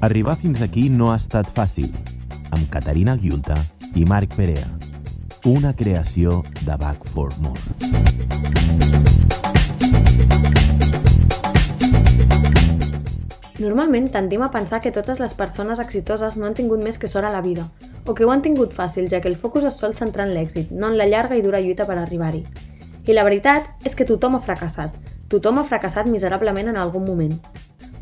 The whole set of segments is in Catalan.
Arribar fins aquí no ha estat fàcil, amb Caterina Guiunta i Marc Perea. Una creació de Back for More. Normalment tendim a pensar que totes les persones exitoses no han tingut més que sort a la vida, o que ho han tingut fàcil, ja que el focus es sol centrar en l'èxit, no en la llarga i dura lluita per arribar-hi. I la veritat és que tothom ha fracassat. Tothom ha fracassat miserablement en algun moment.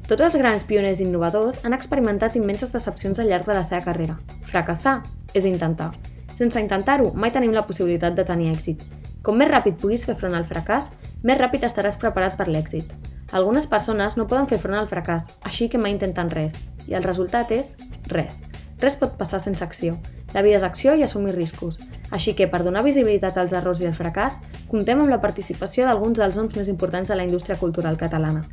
Tots els grans pioners innovadors han experimentat immenses decepcions al llarg de la seva carrera. Fracassar és intentar. Sense intentar-ho, mai tenim la possibilitat de tenir èxit. Com més ràpid puguis fer front al fracàs, més ràpid estaràs preparat per l'èxit. Algunes persones no poden fer front al fracàs, així que mai intenten res. I el resultat és res. Res pot passar sense acció. La vida és acció i assumir riscos. Així que, per donar visibilitat als errors i al fracàs, comptem amb la participació d'alguns dels noms més importants de la indústria cultural catalana.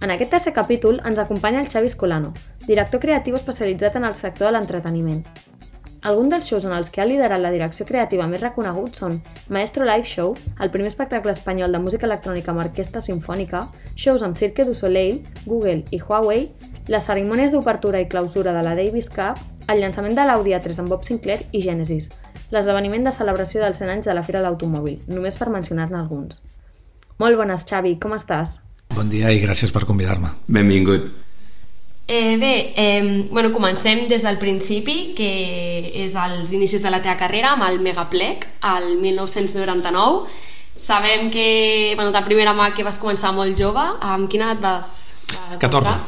En aquest tercer capítol ens acompanya el Xavi Escolano, director creatiu especialitzat en el sector de l'entreteniment. Alguns dels shows en els que ha liderat la direcció creativa més reconeguts són Maestro Live Show, el primer espectacle espanyol de música electrònica amb orquestra sinfònica, shows amb Cirque du Soleil, Google i Huawei, les cerimònies d'obertura i clausura de la Davis Cup, el llançament de l'Audi A3 amb Bob Sinclair i Genesis, l'esdeveniment de celebració dels 100 anys de la Fira de l'Automòbil, només per mencionar-ne alguns. Molt bones, Xavi, com estàs? Bon dia i gràcies per convidar-me. Benvingut. Eh, bé, eh, bueno, comencem des del principi, que és als inicis de la teva carrera, amb el Megaplec, al 1999. Sabem que, bueno, de primera mà que vas començar molt jove. Amb quina edat vas, vas 14. entrar?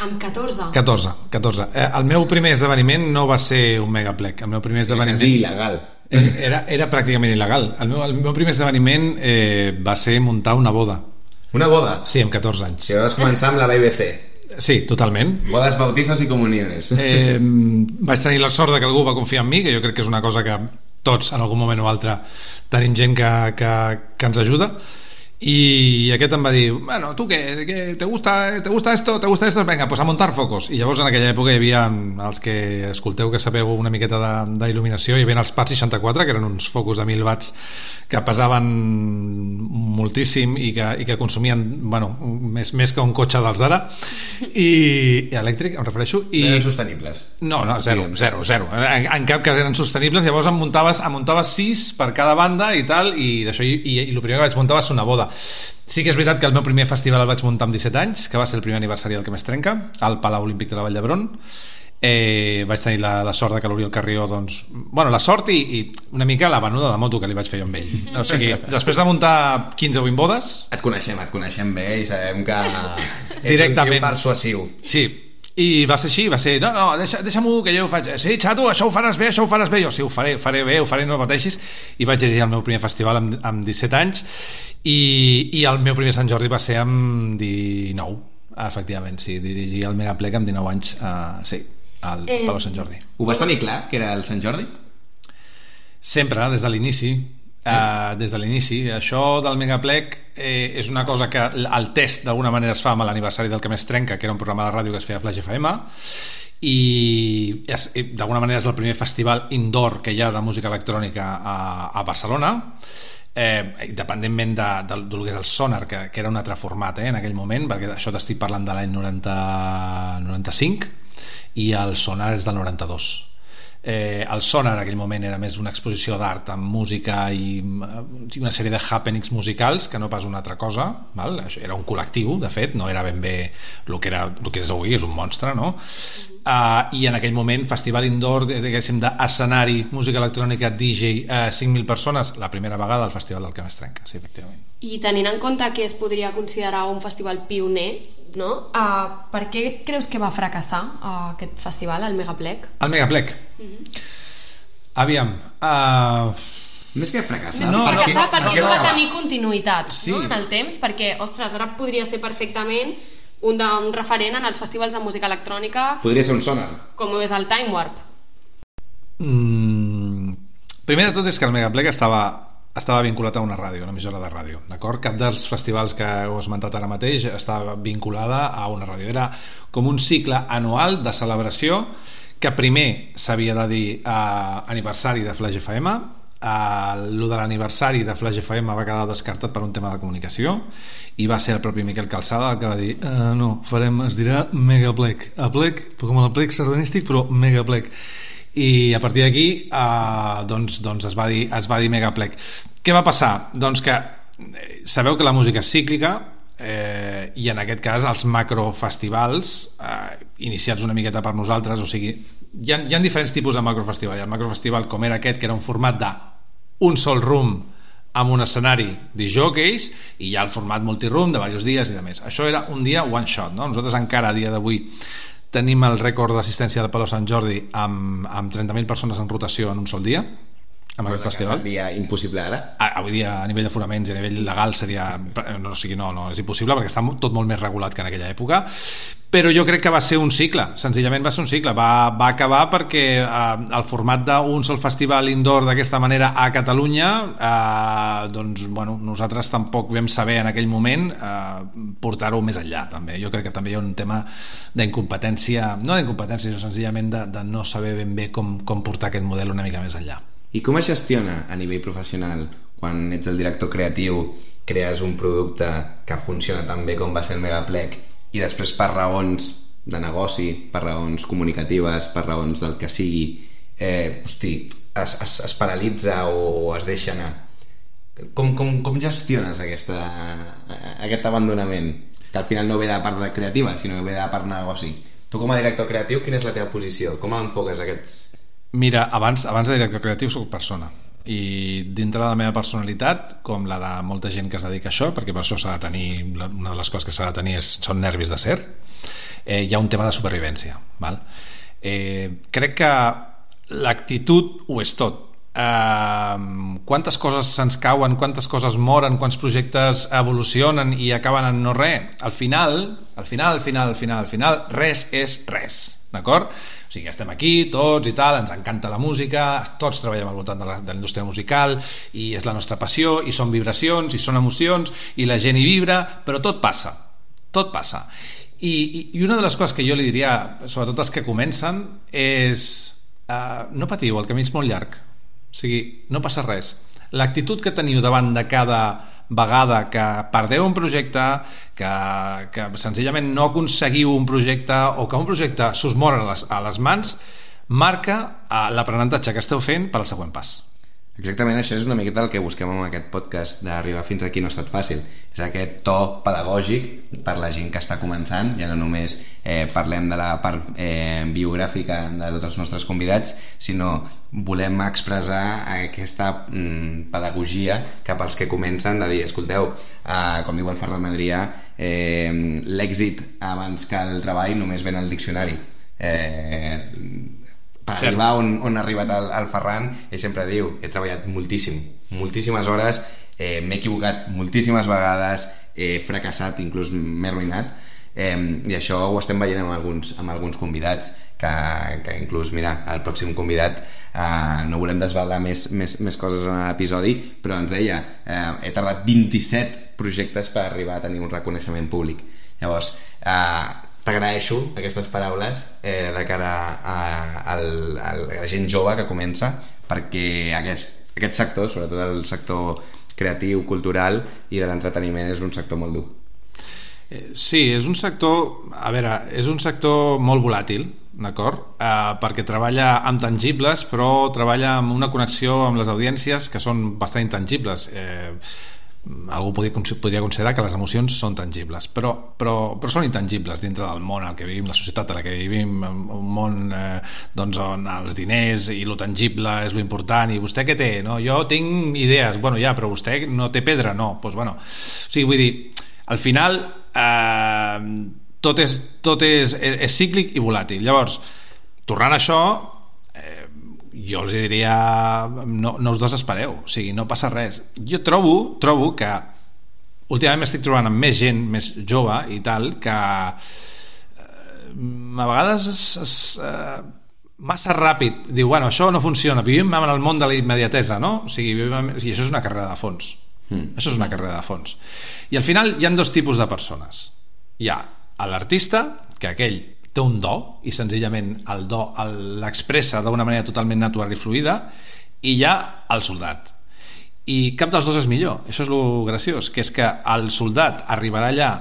Amb 14. 14, 14. Eh, el meu primer esdeveniment no va ser un megaplec. El meu primer esdeveniment... Quasi il·legal. Era, era pràcticament il·legal. El meu, el meu primer esdeveniment eh, va ser muntar una boda. Una boda. Sí, amb 14 anys. Si vas començar amb la BBC. Sí, totalment. Bodes, bautizos i comuniones. Eh, vaig tenir la sort de que algú va confiar en mi, que jo crec que és una cosa que tots, en algun moment o altre, tenim gent que, que, que ens ajuda i aquest em va dir bueno, tu què, què? Te, gusta, te gusta esto, te gusta esto, venga, pues a montar focos. I llavors en aquella època hi havia els que escolteu que sabeu una miqueta d'il·luminació hi havia els PAT 64 que eren uns focus de 1.000 watts que pesaven moltíssim i que, i que consumien bueno, més, més que un cotxe dels d'ara. I, i elèctric em refereixo i... Eren sostenibles. No, no, zero, zero, zero. En, en cap cas eren sostenibles. Llavors em muntaves, em muntaves sis per cada banda i tal i d'això i, i, i el primer que vaig muntar va ser una boda Sí que és veritat que el meu primer festival el vaig muntar amb 17 anys, que va ser el primer aniversari del que més trenca, al Palau Olímpic de la Vall d'Hebron. Eh, vaig tenir la, la sort de que l'Oriol Carrió doncs, bueno, la sort i, i una mica la venuda de moto que li vaig fer jo amb ell. O sigui, després de muntar 15 o 20 bodes et coneixem, et coneixem bé i sabem que ets Directament. un tio persuasiu. Sí, i va ser així, va ser, no, no, deixa, deixa-m'ho que jo ho faig, sí, xato, això ho faràs bé, això ho faràs bé, jo sí, ho faré, ho faré bé, ho faré, no pateixis, i vaig dirigir el meu primer festival amb, amb 17 anys, i, i el meu primer Sant Jordi va ser amb 19, efectivament, sí, dirigir el Megaplec amb 19 anys, uh, sí, al Eh. Palau Sant Jordi. Ho vas tenir clar, que era el Sant Jordi? Sempre, des de l'inici, Uh, des de l'inici això del Megaplec eh, és una cosa que el test d'alguna manera es fa amb l'aniversari del que més trenca que era un programa de ràdio que es feia a Flash FM i és, i d'alguna manera és el primer festival indoor que hi ha de música electrònica a, a Barcelona eh, independentment de, de, del que és el Sonar que, que era un altre format eh, en aquell moment perquè això t'estic parlant de l'any 90, 95 i el Sonar és del 92 eh, el Sonar en aquell moment era més una exposició d'art amb música i eh, una sèrie de happenings musicals que no pas una altra cosa val? Era un col·lectiu de fet, no era ben bé el que, era, el que és avui, és un monstre no? Uh, i en aquell moment festival indoor diguéssim d'escenari, música electrònica DJ, uh, 5.000 persones la primera vegada al festival del que més trenca sí, efectivament I tenint en compte que es podria considerar un festival pioner, no? Uh, per què creus que va fracassar uh, aquest festival, el Megaplec? el Megaplec aviam uh, Més que fracassar. No, no, fracassar no, perquè no, no, no. va tenir continuïtat Sí. no? en el temps, perquè, ostres, ara podria ser perfectament un, de, un referent en els festivals de música electrònica Podria ser un sonar. com és el Time Warp. Mm, primer de tot és que el Megaplec estava estava vinculat a una ràdio, una emissora de ràdio d'acord? Cap dels festivals que heu esmentat ara mateix estava vinculada a una ràdio era com un cicle anual de celebració que primer s'havia de dir eh, aniversari de Flash FM lo de l'aniversari de Flash FM va quedar descartat per un tema de comunicació i va ser el propi Miquel Calçada el que va dir uh, no, farem, es dirà Megaplec a plec, com a plec sardanístic però Megaplec i a partir d'aquí uh, doncs, doncs es, va dir, es va dir Megaplec què va passar? doncs que eh, sabeu que la música és cíclica eh, i en aquest cas els macrofestivals eh, iniciats una miqueta per nosaltres o sigui, hi ha, hi ha diferents tipus de macrofestival hi ha el macrofestival com era aquest que era un format de un sol room amb un escenari de jockeys i hi ha el format multiroom de diversos dies i de més. Això era un dia one shot, no? Nosaltres encara a dia d'avui tenim el rècord d'assistència del Palau Sant Jordi amb, amb 30.000 persones en rotació en un sol dia amb aquest festival. Seria impossible ara. A, avui dia a nivell de foraments i a nivell legal seria no, o sigui, no, no, és impossible perquè està tot molt més regulat que en aquella època però jo crec que va ser un cicle senzillament va ser un cicle, va, va acabar perquè eh, el format d'un sol festival indoor d'aquesta manera a Catalunya eh, doncs bueno, nosaltres tampoc vam saber en aquell moment eh, portar-ho més enllà també, jo crec que també hi ha un tema d'incompetència, no d'incompetència sinó senzillament de, de no saber ben bé com, com portar aquest model una mica més enllà i com es gestiona a nivell professional quan ets el director creatiu, crees un producte que funciona tan bé com va ser el Megaplec i després per raons de negoci, per raons comunicatives, per raons del que sigui, eh, hosti, es, es, es paralitza o, o es deixa anar. Com, com, com gestiones aquesta, aquest abandonament? Que al final no ve de part de creativa, sinó que ve de part de negoci. Tu com a director creatiu, quina és la teva posició? Com enfoques aquests, Mira, abans, abans de director creatiu sóc persona. I dintre de la meva personalitat com la de molta gent que es dedica a això perquè per això s'ha de tenir una de les coses que s'ha de tenir és, són nervis de ser eh, hi ha un tema de supervivència val? Eh, crec que l'actitud ho és tot. Eh, quantes coses se'ns cauen quantes coses moren, quants projectes evolucionen i acaben en no res al final, al final, al final, al final, al final res és res d'acord? O sigui, estem aquí tots i tal, ens encanta la música, tots treballem al voltant de la, indústria musical i és la nostra passió i són vibracions i són emocions i la gent hi vibra, però tot passa, tot passa. I, i, i una de les coses que jo li diria, sobretot als que comencen, és uh, no patiu, el camí és molt llarg. O sigui, no passa res. L'actitud que teniu davant de cada vegada que perdeu un projecte, que, que senzillament no aconseguiu un projecte o que un projecte s'us mor a les, a les mans, marca eh, l'aprenentatge que esteu fent per al següent pas. Exactament, això és una miqueta el que busquem amb aquest podcast d'arribar fins aquí no ha estat fàcil. És aquest to pedagògic per la gent que està començant, ja no només eh, parlem de la part eh, biogràfica de tots els nostres convidats, sinó volem expressar aquesta mm, pedagogia cap als que comencen de dir, escolteu, eh, com diu el Ferran Adrià, eh, l'èxit abans que el treball només ven al diccionari. Eh, per Cert. arribar on, on ha arribat el, el Ferran ell sempre diu, he treballat moltíssim moltíssimes hores, eh, m'he equivocat moltíssimes vegades, he fracassat inclús m'he arruïnat eh, i això ho estem veient amb alguns, amb alguns convidats que, que inclús, mira, el pròxim convidat eh, no volem desvelar més, més, més coses en l'episodi però ens deia, eh, he tardat 27 projectes per arribar a tenir un reconeixement públic llavors, eh, t'agraeixo aquestes paraules eh, de cara a, a, a, a la gent jove que comença perquè aquest, aquest sector, sobretot el sector creatiu, cultural i de l'entreteniment és un sector molt dur eh, Sí, és un sector a veure, és un sector molt volàtil d'acord? Eh, perquè treballa amb tangibles però treballa amb una connexió amb les audiències que són bastant intangibles eh, algú podria, podria considerar que les emocions són tangibles però, però, però són intangibles dintre del món en què vivim, la societat en la que vivim un món eh, doncs on els diners i lo tangible és lo important i vostè què té? No? Jo tinc idees, bueno ja, però vostè no té pedra, no pues, bueno, o sigui, vull dir, al final eh, tot, és, tot és, és, és cíclic i volàtil llavors, tornant a això jo els diria no, no us desespereu, o sigui, no passa res. Jo trobo, trobo que últimament m'estic trobant amb més gent més jove i tal que eh, a vegades es, es, eh, massa ràpid. Diu, bueno, això no funciona. Vivim en el món de la immediatesa no? o sigui, vivim, i això és una carrera de fons. Mm. això és una carrera de fons. I al final hi han dos tipus de persones. Hi ha l'artista que aquell té un do i senzillament el do l'expressa d'una manera totalment natural i fluida i hi ha el soldat. I cap dels dos és millor això és lo graciós, que és que el soldat arribarà allà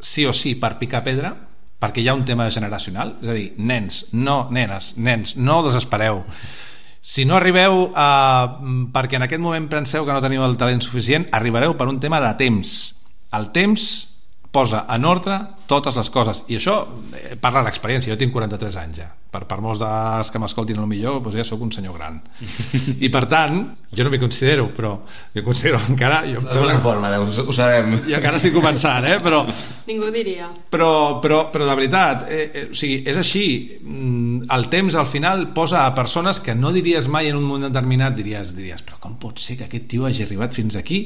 sí o sí per picar pedra perquè hi ha un tema generacional és a dir, nens, no nenes nens, no desespereu. Si no arribeu a, perquè en aquest moment penseu que no teniu el talent suficient arribareu per un tema de temps. El temps posa en ordre totes les coses. I això eh, parla l'experiència. Jo tinc 43 anys ja. Per, per molts dels que m'escoltin millor doncs ja sóc un senyor gran. I per tant jo no m'hi considero però m'hi considero encara jo, una forma, ho, ho sabem. Jo encara estic començant eh? però, ningú diria. Però, però, però de veritat eh, eh, o sigui, és així. Mm, el temps al final posa a persones que no diries mai en un moment determinat diries, diries però com pot ser que aquest tio hagi arribat fins aquí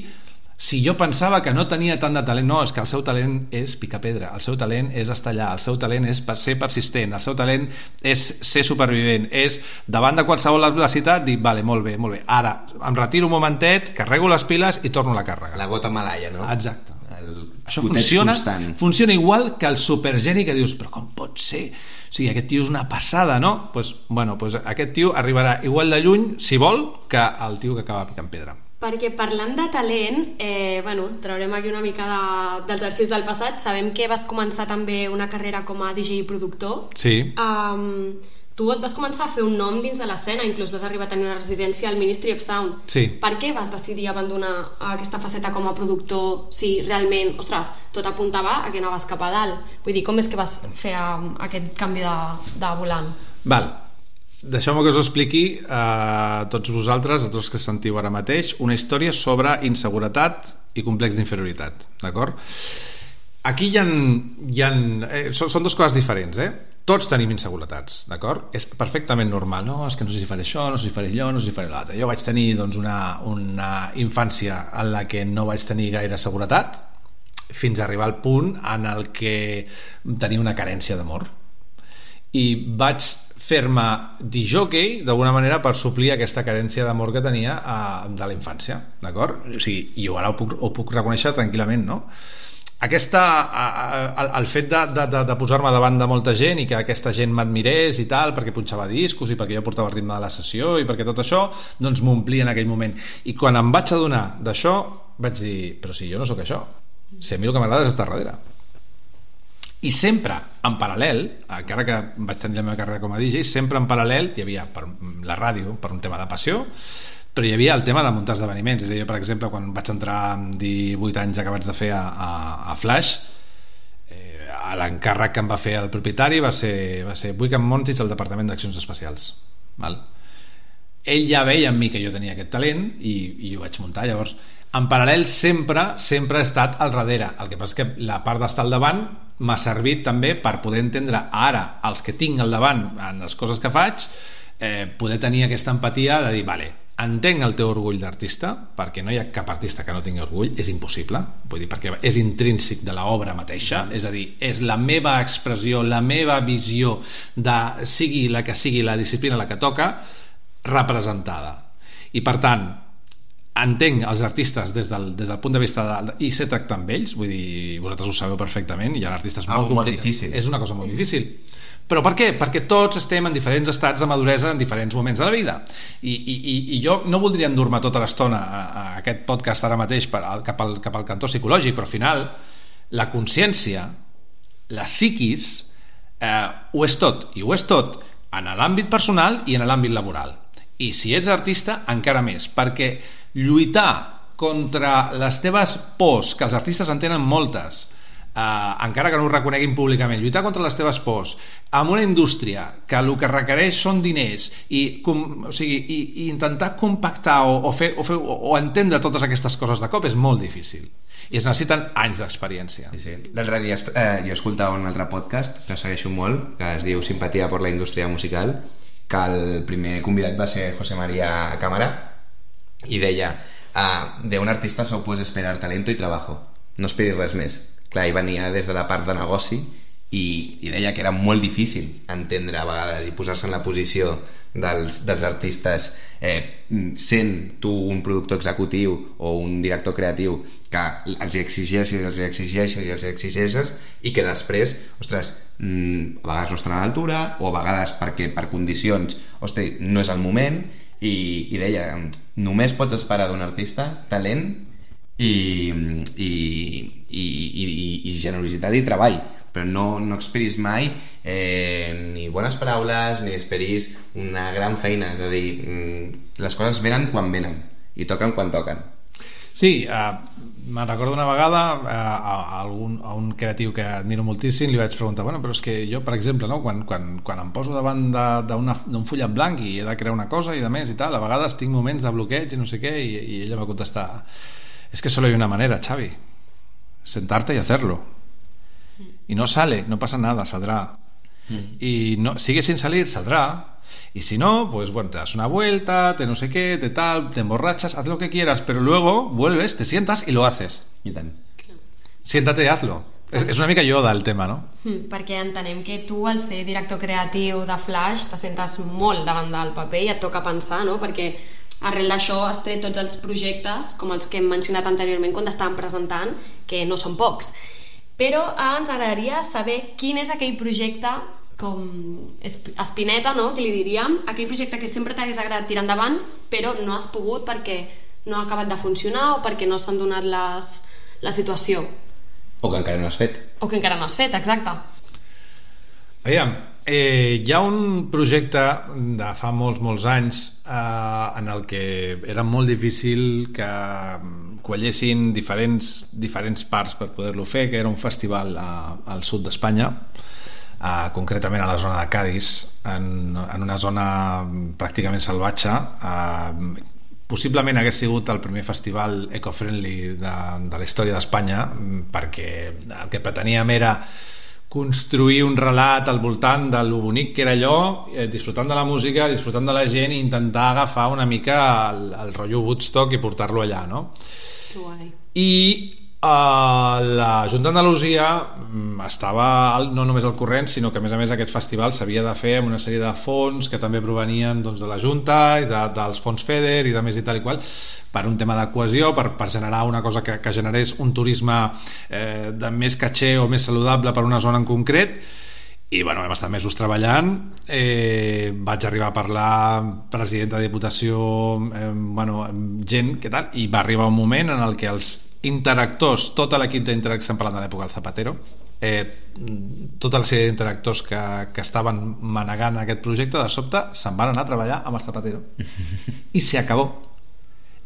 si jo pensava que no tenia tant de talent, no, és que el seu talent és picar pedra, el seu talent és estar allà, el seu talent és ser persistent, el seu talent és ser supervivent, és davant de qualsevol adversitat dir, vale, molt bé, molt bé, ara em retiro un momentet, carrego les piles i torno a la càrrega. La gota malaya, no? Exacte. El Això funciona, constant. funciona igual que el supergeni que dius, però com pot ser? O sigui, aquest tio és una passada, no? Pues, bueno, pues aquest tio arribarà igual de lluny, si vol, que el tio que acaba picant pedra. Perquè parlant de talent, eh, bueno, traurem aquí una mica de, dels arxius del passat. Sabem que vas començar també una carrera com a DJ i productor. Sí. Um, tu et vas començar a fer un nom dins de l'escena, inclús vas arribar a tenir una residència al Ministry of Sound. Sí. Per què vas decidir abandonar aquesta faceta com a productor si realment, ostres, tot apuntava a que anaves cap a dalt? Vull dir, com és que vas fer um, aquest canvi de, de volant? Val, Deixeu-me que us expliqui a tots vosaltres, a tots que sentiu ara mateix, una història sobre inseguretat i complex d'inferioritat, d'acord? Aquí hi ha... Hi ha eh, són, són dues coses diferents, eh? Tots tenim inseguretats, d'acord? És perfectament normal, no? És que no sé si faré això, no sé si faré allò, no sé si faré l'altre. Jo vaig tenir doncs, una, una infància en la que no vaig tenir gaire seguretat, fins a arribar al punt en el que tenia una carència d'amor. I vaig fer-me disjockey d'alguna manera per suplir aquesta carència d'amor que tenia a, eh, de la infància d'acord? O sigui, i jo ara ho puc, ho puc reconèixer tranquil·lament no? aquesta, el, el fet de, de, de, de posar-me davant de molta gent i que aquesta gent m'admirés i tal, perquè punxava discos i perquè jo portava el ritme de la sessió i perquè tot això doncs m'omplia en aquell moment i quan em vaig adonar d'això vaig dir, però si jo no sóc això si a mi el que m'agrada és estar darrere i sempre en paral·lel, encara que vaig tenir la meva carrera com a DJ, sempre en paral·lel hi havia per la ràdio, per un tema de passió, però hi havia el tema de muntar esdeveniments. És a dir, per exemple, quan vaig entrar amb 18 anys acabats de fer a, a, a Flash, eh, l'encàrrec que em va fer el propietari va ser, va ser Wickham Montage al Departament d'Accions Especials. Val? Ell ja veia en mi que jo tenia aquest talent i, i ho vaig muntar. Llavors, en paral·lel sempre sempre he estat al darrere. El que passa és que la part d'estar al davant m'ha servit també per poder entendre ara els que tinc al davant en les coses que faig eh, poder tenir aquesta empatia de dir, vale, entenc el teu orgull d'artista perquè no hi ha cap artista que no tingui orgull és impossible, vull dir, perquè és intrínsec de l'obra mateixa, és a dir és la meva expressió, la meva visió de sigui la que sigui la disciplina la que toca representada. I per tant entenc els artistes des del, des del punt de vista de, i sé tractar amb ells vull dir, vosaltres ho sabeu perfectament hi ha artistes molt, molt difícils és una cosa molt difícil. Però per què? Perquè tots estem en diferents estats de maduresa en diferents moments de la vida. I, i, i jo no voldria endur-me tota l'estona a, a aquest podcast ara mateix per, al, cap, al, cap al cantó psicològic però al final la consciència la psiquis eh, ho és tot i ho és tot en l'àmbit personal i en l'àmbit laboral. I si ets artista encara més perquè lluitar contra les teves pors, que els artistes en tenen moltes, eh, encara que no ho reconeguin públicament, lluitar contra les teves pors amb una indústria que el que requereix són diners i, com, o sigui, i, i intentar compactar o, o, fer, o, fer, o, o entendre totes aquestes coses de cop és molt difícil i es necessiten anys d'experiència. Sí, sí. L'altre dia eh, jo escoltava un altre podcast que segueixo molt, que es diu Simpatia per la indústria musical, que el primer convidat va ser José María Cámara, i deia ah, de un artista solo puedes esperar talento i trabajo no esperis res més. Clar, i venia des de la part de negoci i, i deia que era molt difícil entendre a vegades i posar-se en la posició dels, dels artistes eh, sent tu un productor executiu o un director creatiu que els exigeixes, els exigeixes i els exigeixes i que després, ostres, mm, a vegades no estan a l'altura o a vegades perquè per condicions, ostres, no és el moment i, i deia, només pots esperar d'un artista talent i, i, i, i, i, generositat i treball. Però no, no esperis mai eh, ni bones paraules ni esperis una gran feina. És a dir, mm, les coses venen quan venen i toquen quan toquen. Sí, uh, me'n recordo una vegada uh, a, a, algun, a un creatiu que admiro moltíssim li vaig preguntar, bueno, però és que jo, per exemple, no, quan, quan, quan em poso davant d'un full en blanc i he de crear una cosa i de més i tal, a vegades tinc moments de bloqueig i no sé què, i, i ella va contestar es que solo hay una manera, Xavi, sentarte y hacerlo. Y no sale, no pasa nada, saldrá. Mm. Y no, sigue sin salir, saldrá. Y si no, pues bueno, te das una vuelta, te no sé qué, te tal, te emborrachas, haz lo que quieras, pero luego vuelves, te sientas y lo haces. I tant. Siéntate y hazlo. És, és una mica Yoda el tema, no? Mm, perquè entenem que tu, al ser director creatiu de Flash, te sentes molt davant del paper i et toca pensar, no? Perquè arrel d'això has tret tots els projectes, com els que hem mencionat anteriorment quan estàvem presentant, que no són pocs. Però eh, ens agradaria saber quin és aquell projecte com espineta, no?, que li diríem, aquell projecte que sempre t'hagués agradat tirar endavant, però no has pogut perquè no ha acabat de funcionar o perquè no s'han donat les, la situació. O que encara no has fet. O que encara no has fet, exacte. Aviam, eh, hi ha un projecte de fa molts, molts anys eh, en el que era molt difícil que quallessin diferents, diferents parts per poder-lo fer, que era un festival a, al sud d'Espanya, eh, concretament a la zona de Cádiz, en, en una zona pràcticament salvatge. Eh, possiblement hagués sigut el primer festival eco-friendly de, de la història d'Espanya, perquè el que preteníem era construir un relat al voltant de lo bonic que era allò, eh, disfrutant de la música, disfrutant de la gent i intentar agafar una mica el, el rotllo Woodstock i portar-lo allà, no? Que guai. I Uh, la Junta d'Andalusia mm, estava no només al corrent, sinó que a més a més aquest festival s'havia de fer amb una sèrie de fons que també provenien doncs, de la Junta i de, dels fons FEDER i de més i tal i qual per un tema de cohesió, per, per generar una cosa que, que generés un turisme eh, de més caché o més saludable per una zona en concret. I bueno, hem estat mesos treballant. Eh, vaig arribar a parlar president de Diputació eh, bueno, gent que tal? I va arribar un moment en el que els interactors, tot l'equip d'interactors, estem parlant de l'època del Zapatero, eh, tota la sèrie d'interactors que, que estaven manegant aquest projecte, de sobte se'n van anar a treballar amb el Zapatero. I se acabó.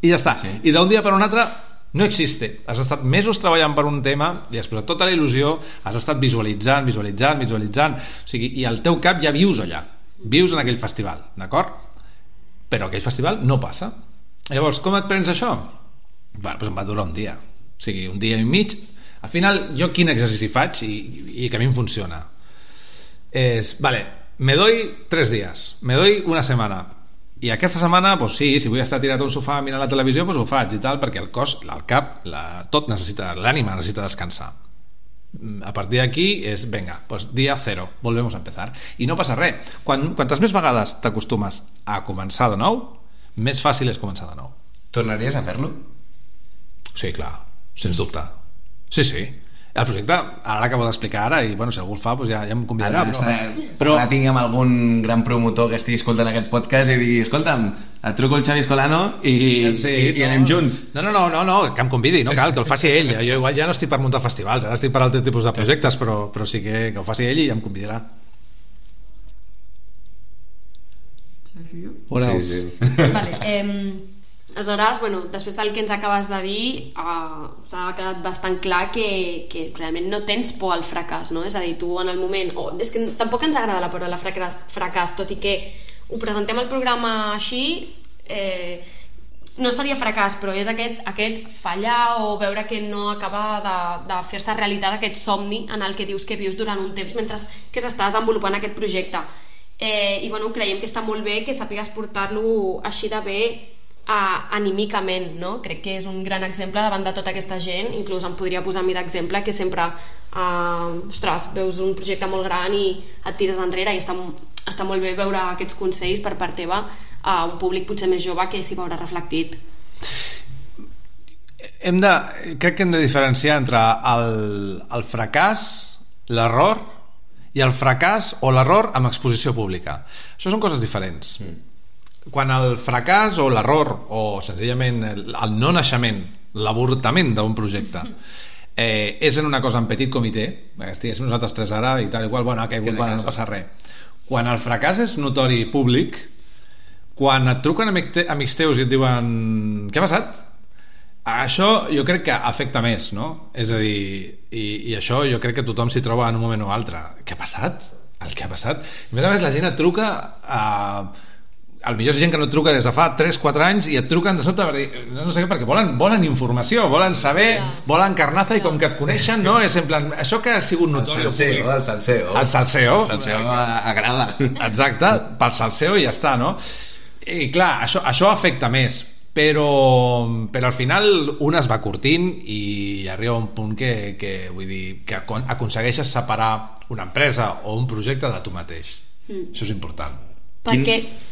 I ja està. Sí. I d'un dia per un altre no existe. Has estat mesos treballant per un tema i has posat tota la il·lusió, has estat visualitzant, visualitzant, visualitzant, o sigui, i al teu cap ja vius allà. Vius en aquell festival, d'acord? Però aquell festival no passa. Llavors, com et prens això? Bueno, doncs em va durar un dia o sigui, un dia i mig al final jo quin exercici faig i, i que a mi em funciona és, vale, me doy tres dies me doy una setmana i aquesta setmana, pues sí, si vull estar tirat a un sofà mirant la televisió, pues ho faig i tal, perquè el cos, el cap, la, tot necessita, l'ànima necessita descansar. A partir d'aquí és, venga, pues dia zero, volvemos a empezar. I no passa res. Quan, quantes més vegades t'acostumes a començar de nou, més fàcil és començar de nou. Tornaries a fer-lo? Sí, clar sens dubte. Sí, sí. El projecte ara l'acabo d'explicar ara i bueno, si algú el fa doncs ja, ja em convidarà ara, però... però ara tinguem algun gran promotor que estigui escoltant aquest podcast i digui escolta'm, et truco el Xavi Escolano i, sí, i, i anem junts no, no, no, no, no, que em convidi, no cal que el faci ell jo igual ja no estic per muntar festivals ara estic per altres tipus de projectes però, però sí que, que ho faci ell i ja em convidarà else? Sí, sí. Vale, eh, Aleshores, bueno, després del que ens acabes de dir, uh, s'ha quedat bastant clar que, que realment no tens por al fracàs, no? És a dir, tu en el moment... Oh, és que tampoc ens agrada la paraula fracàs, fracàs, tot i que ho presentem al programa així, eh, no seria fracàs, però és aquest, aquest fallar o veure que no acaba de, de fer-se realitat aquest somni en el que dius que vius durant un temps mentre que s'està desenvolupant aquest projecte. Eh, I bueno, creiem que està molt bé que sàpigues portar-lo així de bé uh, anímicament, no? Crec que és un gran exemple davant de tota aquesta gent, inclús em podria posar a mi d'exemple, que sempre, uh, ostres, veus un projecte molt gran i et tires enrere i està, està molt bé veure aquests consells per part teva a uh, un públic potser més jove que s'hi veurà reflectit. Hem de, crec que hem de diferenciar entre el, el fracàs, l'error i el fracàs o l'error amb exposició pública. Això són coses diferents. Mm quan el fracàs o l'error o senzillament el, no naixement, l'avortament d'un projecte eh, és en una cosa en petit comitè eh, estiguéssim nosaltres tres ara i tal i qual, bueno, caigut, bueno, no passa res quan el fracàs és notori públic quan et truquen amic te amics teus i et diuen què ha passat? això jo crec que afecta més no? és a dir, i, i això jo crec que tothom s'hi troba en un moment o altre què ha passat? el que ha passat? a més a més la gent et truca a el millor és gent que no et truca des de fa 3-4 anys i et truquen de sobte per dir, no sé què, perquè volen, volen informació, volen saber, volen carnaza i com que et coneixen, no? És en plan, això que ha sigut notori. El salseo, el salseo. El salseo. El salseo agrada. Exacte, pel salseo i ja està, no? I clar, això, això afecta més, però, però al final un es va curtint i arriba un punt que, que vull dir, que aconsegueixes separar una empresa o un projecte de tu mateix. Mm. Això és important. Perquè... Quin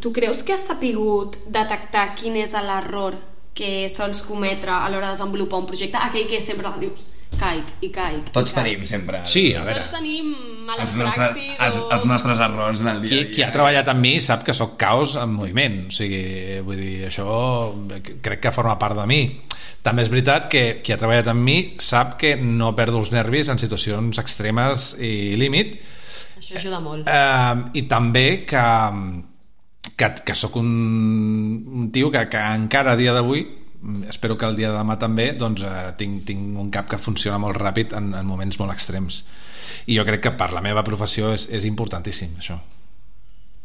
tu creus que has sapigut detectar quin és l'error que sols cometre a l'hora de desenvolupar un projecte? Aquell que sempre dius, caic i caic. Tots i caic. tenim sempre... Sí, a veure. Tots tenim males els nostres, praxis els, o... els nostres errors del dia qui, a dia. qui ha treballat amb mi sap que sóc caos en moviment o sigui, vull dir, això crec que forma part de mi també és veritat que qui ha treballat amb mi sap que no perdo els nervis en situacions extremes i límit això ajuda molt eh, i també que que, que sóc un, un tio que, que encara a dia d'avui espero que el dia de demà també doncs, eh, tinc, tinc un cap que funciona molt ràpid en, en moments molt extrems. I jo crec que per la meva professió és, és importantíssim això.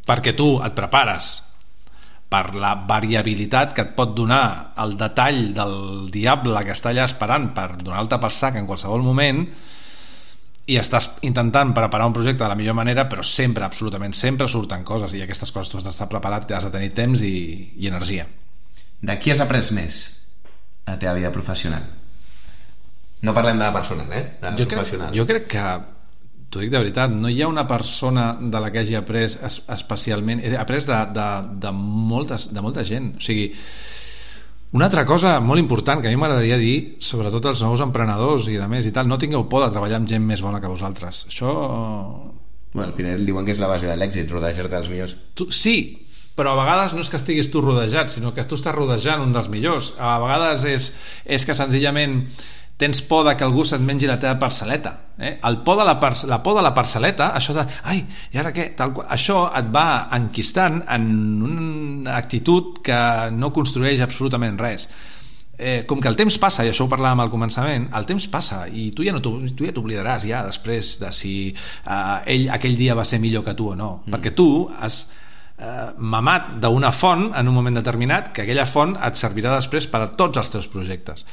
Perquè tu et prepares per la variabilitat que et pot donar el detall del diable que està allà esperant per donar-te pel sac en qualsevol moment i estàs intentant preparar un projecte de la millor manera però sempre, absolutament sempre surten coses i aquestes coses tu has d'estar preparat has de tenir temps i, i energia De qui has après més a la teva vida professional? No parlem de la personal, eh? De la jo professional. crec, jo crec que t'ho dic de veritat, no hi ha una persona de la que hagi après es, especialment he après de, de, de, moltes, de molta gent o sigui, una altra cosa molt important que a mi m'agradaria dir, sobretot als nous emprenedors i de més i tal, no tingueu por de treballar amb gent més bona que vosaltres. Això... Bueno, al final diuen que és la base de l'èxit, rodejar-te dels millors. Tu, sí, però a vegades no és que estiguis tu rodejat, sinó que tu estàs rodejant un dels millors. A vegades és, és que senzillament tens por de que algú se't mengi la teva parcel·leta eh? el por de la, par la por de la parcel·leta això de, ai, i ara què? Tal qual, això et va enquistant en una actitud que no construeix absolutament res eh, com que el temps passa, i això ho parlàvem al començament, el temps passa i tu ja no tu ja t'oblidaràs ja després de si eh, ell aquell dia va ser millor que tu o no, mm. perquè tu has eh, mamat d'una font en un moment determinat que aquella font et servirà després per a tots els teus projectes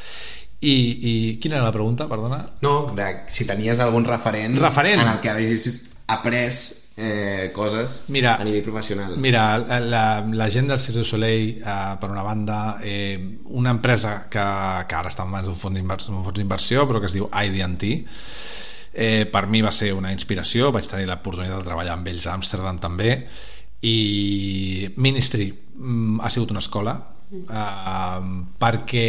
i, i quina era la pregunta, perdona? No, de si tenies algun referent, referent. en el que haguessis après eh, coses mira, a nivell professional. Mira, la, la gent del Cirque du Soleil, eh, per una banda, eh, una empresa que, que ara està en mans d'un fons d'inversió, però que es diu ID&T, eh, per mi va ser una inspiració, vaig tenir l'oportunitat de treballar amb ells a Amsterdam també, i Ministry mm, ha sigut una escola uh, perquè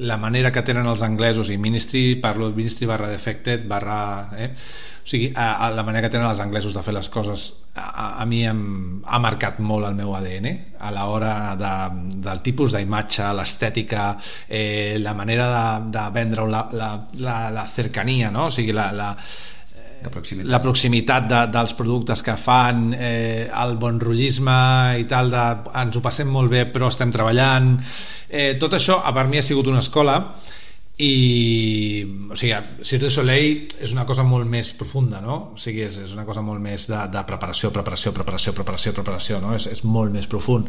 la manera que tenen els anglesos i Ministry, parlo de Ministry barra Defected barra... Eh? o sigui, a, a la manera que tenen els anglesos de fer les coses a, a mi em, ha marcat molt el meu ADN a l'hora de, del tipus d'imatge, l'estètica eh, la manera de, de vendre la, la, la, la cercania no? o sigui, la, la, la proximitat, la proximitat de, dels productes que fan eh, el bon rotllisme i tal de, ens ho passem molt bé però estem treballant eh, tot això a per mi ha sigut una escola i o sigui, Cirque du Soleil és una cosa molt més profunda no? o sigui, és, és una cosa molt més de, de preparació, preparació, preparació, preparació, preparació no? és, és molt més profund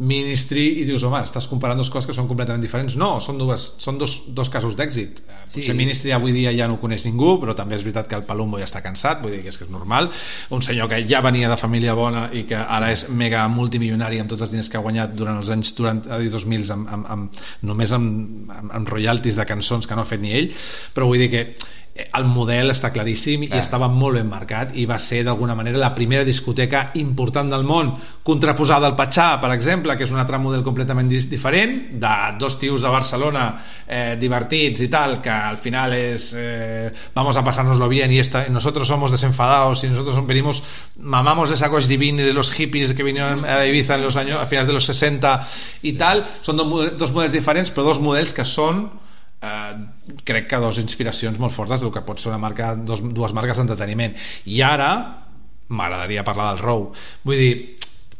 Ministry i dius, home, estàs comparant dues coses que són completament diferents. No, són, dues, són dos, dos casos d'èxit. Eh, sí. Potser Ministry avui dia ja no ho coneix ningú, però també és veritat que el Palumbo ja està cansat, vull dir que és que és normal. Un senyor que ja venia de família bona i que ara és mega multimilionari amb tots els diners que ha guanyat durant els anys durant els 2000 amb, amb, amb, només amb, amb, amb royalties de cançons que no ha fet ni ell, però vull dir que el model està claríssim Clar. i estava molt ben marcat i va ser d'alguna manera la primera discoteca important del món contraposada al Patxà, per exemple, que és un altre model completament diferent, de dos tios de Barcelona eh, divertits i tal, que al final és eh, vamos a pasárnoslo bien y esta, nosotros somos desenfadados y nosotros venimos mamamos de esa cosa divina de los hippies que vinieron a Ibiza en los años, a finales de los 60 i tal, són dos, dos models diferents però dos models que són eh, crec que dos inspiracions molt fortes del que pot ser una marca, dos, dues marques d'entreteniment i ara m'agradaria parlar del Row vull dir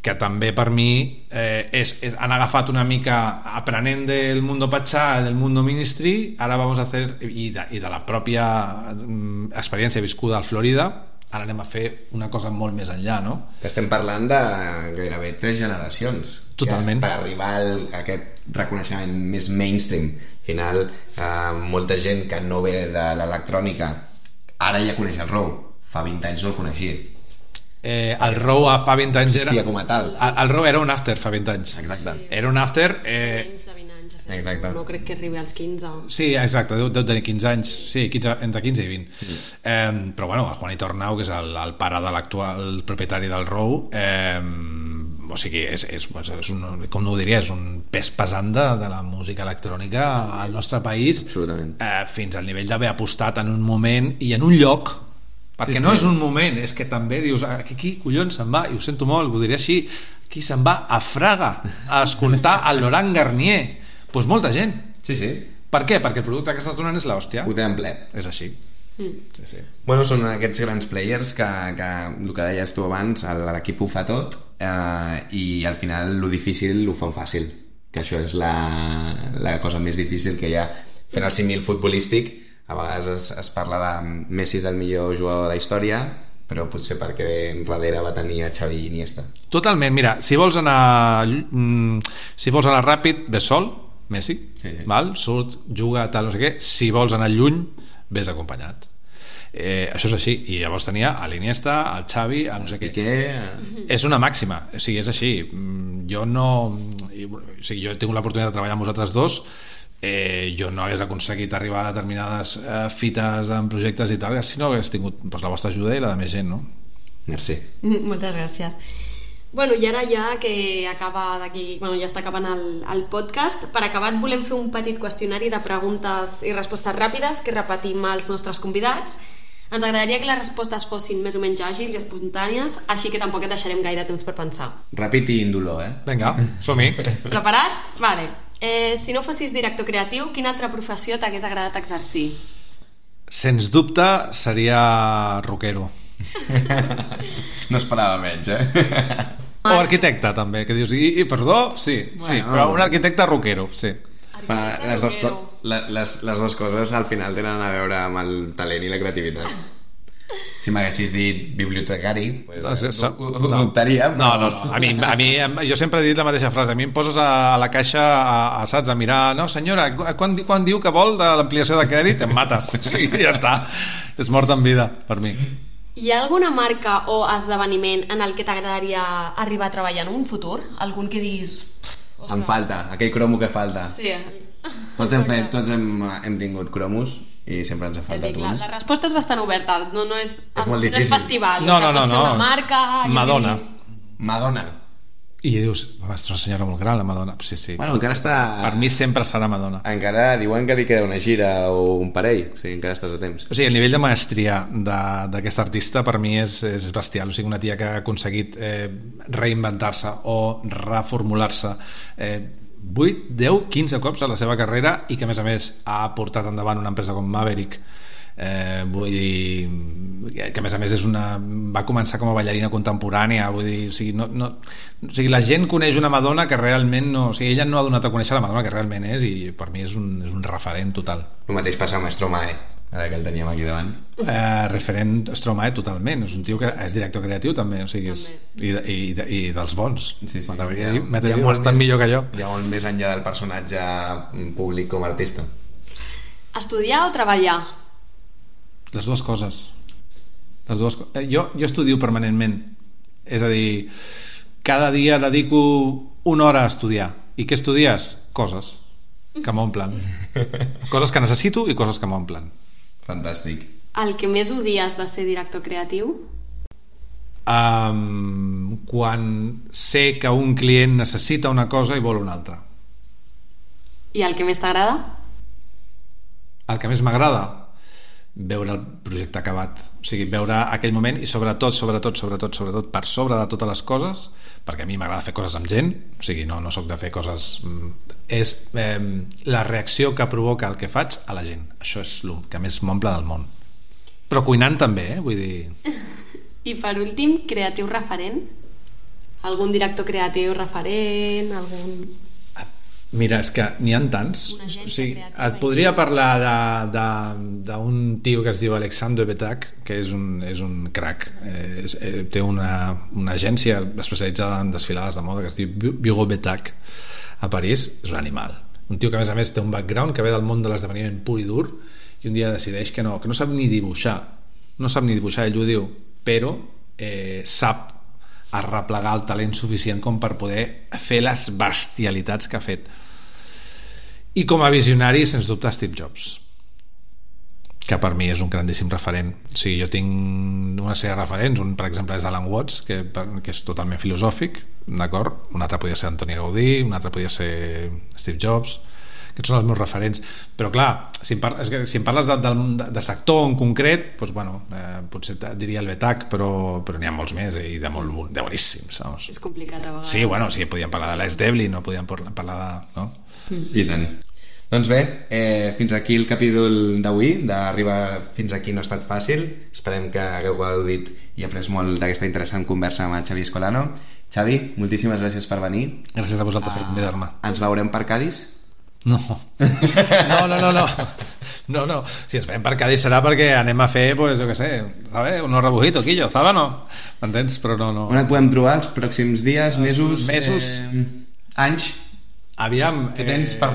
que també per mi eh, és, és, han agafat una mica aprenent del mundo Pachá del mundo Ministry ara vamos a hacer i de, i de la pròpia mm, experiència viscuda al Florida ara anem a fer una cosa molt més enllà no? Estem parlant de gairebé tres generacions. Totalment. Que per arribar a aquest reconeixement més mainstream, al final, eh, molta gent que no ve de l'electrònica ara ja coneix el Row. Fa 20 anys no el coneixia. eh, el Row a fa 20 anys era com a tal. el, el Row era un after fa 20 anys Exacte. era un after eh, Menys de 20 anys, de fet. Exacte. No crec que arribi als 15. Sí, exacte, deu, deu tenir 15 anys, sí, 15, entre 15 i 20. Mm. Eh, però bueno, el Juanito Arnau, que és el, el pare de l'actual propietari del Row, eh, o sigui, és, és, és un, com no ho diria, és un pes pesant de, de la música electrònica al nostre país, Absolutament. eh, fins al nivell d'haver apostat en un moment i en un lloc perquè sí, no és un moment, és que també dius aquí, aquí collons se'n va, i ho sento molt ho diré així, qui se'n va a Fraga a escoltar el Laurent Garnier doncs pues molta gent Sí, sí. per què? Perquè el producte que estàs donant és l'hòstia. Ho tenen ple. És així. Mm. Sí, sí. Bueno, són aquests grans players que, que el que deies tu abans, l'equip ho fa tot eh, i al final lo difícil ho fan fàcil que això és la, la cosa més difícil que hi ha. Fent el símil futbolístic a vegades es, es parla de Messi és el millor jugador de la història però potser perquè darrere va tenir a Xavi i Iniesta. Totalment, mira, si vols anar mm, si vols anar ràpid, ve sol Messi, Sí, sí. val? surt, juga, tal, no sé què. Si vols anar lluny, vés acompanyat eh, això és així. I llavors tenia a l'Iniesta, al Xavi a no sé què. Piqué. És una màxima, o sigui, és així. Mm, jo no o sigui, jo he tingut l'oportunitat de treballar amb vosaltres dos. Eh, jo no hagués aconseguit arribar a determinades eh, fites en projectes i tal si no hagués tingut pues, la vostra ajuda i la de més gent no? merci. Mm, Moltes gràcies. Bueno, i ara ja que acaba d'aquí, bueno, ja està acabant el, el podcast, per acabat volem fer un petit qüestionari de preguntes i respostes ràpides que repetim als nostres convidats. Ens agradaria que les respostes fossin més o menys àgils i espontànies, així que tampoc et deixarem gaire temps per pensar. ràpid i indolor eh? Vinga, som-hi Preparat? Vale. Eh, si no fossis director creatiu, quina altra professió t'hagués agradat exercir? Sens dubte seria rockero. no esperava menys eh? O arquitecte, també, que dius, i, i perdó? Sí, sí, Bueno. però un arquitecte rockero, sí. Va, les, dos, les, les dues coses al final tenen a veure amb el talent i la creativitat. Si m'haguessis dit bibliotecari, pues, No, sí, eh, so- ho, ho, ho dubtaria. No, però- no, no. A mi, a mi, jo sempre he dit la mateixa frase. A mi em poses a, a la caixa, a, a, saps, a mirar... No, senyora, qu- quan, quan diu que vol de l'ampliació de crèdit, em mates. Sí, ja està. És mort en vida, per mi. Hi ha alguna marca o esdeveniment en el que t'agradaria arribar a treballar en un futur? Algun que diguis... Em falta, aquell cromo que falta. Sí, eh? Tots hem, fet, tots hem, hem tingut cromos i sempre ens ha faltat dic, la, un. la resposta és bastant oberta, no, no és, És molt no és festival, No, no, no, no. marca... Madonna. Madonna. I dius, és una senyora molt gran, la Madonna. Sí, sí. Bueno, encara està... Per mi sempre serà Madonna. Encara diuen que li queda una gira o un parell, o sigui, encara estàs a temps. O sigui, el nivell de maestria d'aquest artista per mi és, és bestial. O sigui, una tia que ha aconseguit eh, reinventar-se o reformular-se eh, 8, 10, 15 cops a la seva carrera i que, a més a més, ha portat endavant una empresa com Maverick eh, vull dir que a més a més és una, va començar com a ballarina contemporània vull dir, o sigui, no, no, o sigui, la gent coneix una Madonna que realment no, o sigui, ella no ha donat a conèixer la Madonna que realment és i per mi és un, és un referent total El mateix passa amb Stromae, ara que el teníem aquí davant. eh, referent Stromae totalment és un tio que és director creatiu també, o sigui, és, i, i, i dels bons a dir- m'atreviria a dir bastant més- millor que jo Hi ha molt més enllà del personatge públic com a artista. Estudiar o treballar? Les dues coses les dues co eh, jo, jo estudio permanentment és a dir cada dia dedico una hora a estudiar i què estudies? coses que m'omplen coses que necessito i coses que m'omplen Fantàstic. El que més odies de ser director creatiu? Um, quan sé que un client necessita una cosa i vol una altra. I el que més t'agrada? El que més m'agrada veure el projecte acabat o sigui, veure aquell moment i sobretot, sobretot, sobretot, sobretot per sobre de totes les coses perquè a mi m'agrada fer coses amb gent o sigui, no, no sóc de fer coses mm, és eh, la reacció que provoca el que faig a la gent això és el que més m'omple del món però cuinant també, eh? vull dir I per últim, creatiu referent? Algun director creatiu referent? Algun... Mira, és que n'hi ha tants. O sigui, et podria parlar d'un tio que es diu Alexandre Betak, que és un, és un crack. Eh, és, eh, té una, una agència especialitzada en desfilades de moda que es diu Bu- Bureau Betak a París. És un animal. Un tio que, a més a més, té un background que ve del món de l'esdeveniment pur i dur i un dia decideix que no, que no sap ni dibuixar. No sap ni dibuixar, ell ho diu, però eh, sap arreplegar el talent suficient com per poder fer les bestialitats que ha fet i com a visionari sens dubte Steve Jobs que per mi és un grandíssim referent o sigui, jo tinc una sèrie de referents un per exemple és Alan Watts que, que és totalment filosòfic d'acord? un altre podria ser Antoni Gaudí un altre podria ser Steve Jobs aquests són els meus referents però clar, si em, par és que si em parles de, de, de sector en concret doncs, bueno, eh, potser diria el Betac però, però n'hi ha molts més eh, i de, molt, de boníssims saps? És complicat a vegades. Sí, bueno, sí, podíem parlar de l'Es Devlin no podíem par- parlar de... No? I tant. Doncs bé, eh, fins aquí el capítol d'avui, d'arribar fins aquí no ha estat fàcil. Esperem que hagueu gaudit i après molt d'aquesta interessant conversa amb el Xavi Escolano. Xavi, moltíssimes gràcies per venir. Gràcies a vosaltres per convidar-me. Ens veurem per Cádiz? No. No, no, no, no. No, no. Si ens veiem per Cádiz serà perquè anem a fer, pues, jo què sé, ¿sabes? Un rebujito, quillo, ¿sabes? No? M'entens? Però no, no. On et podem trobar els pròxims dies, mesos, mesos. eh, anys? Aviam... Què tens per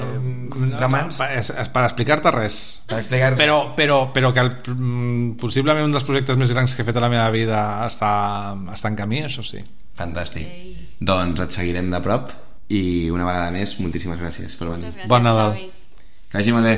ramats? No, és, és per explicar-te res. Per explicar Però, però, però que el, mm, possiblement un dels projectes més grans que he fet a la meva vida està, està en camí, això sí. Fantàstic. Doncs et seguirem de prop i una vegada més, moltíssimes gràcies per venir. Moltes gràcies, Bon Nadal. Xavi. Que vagi molt bé.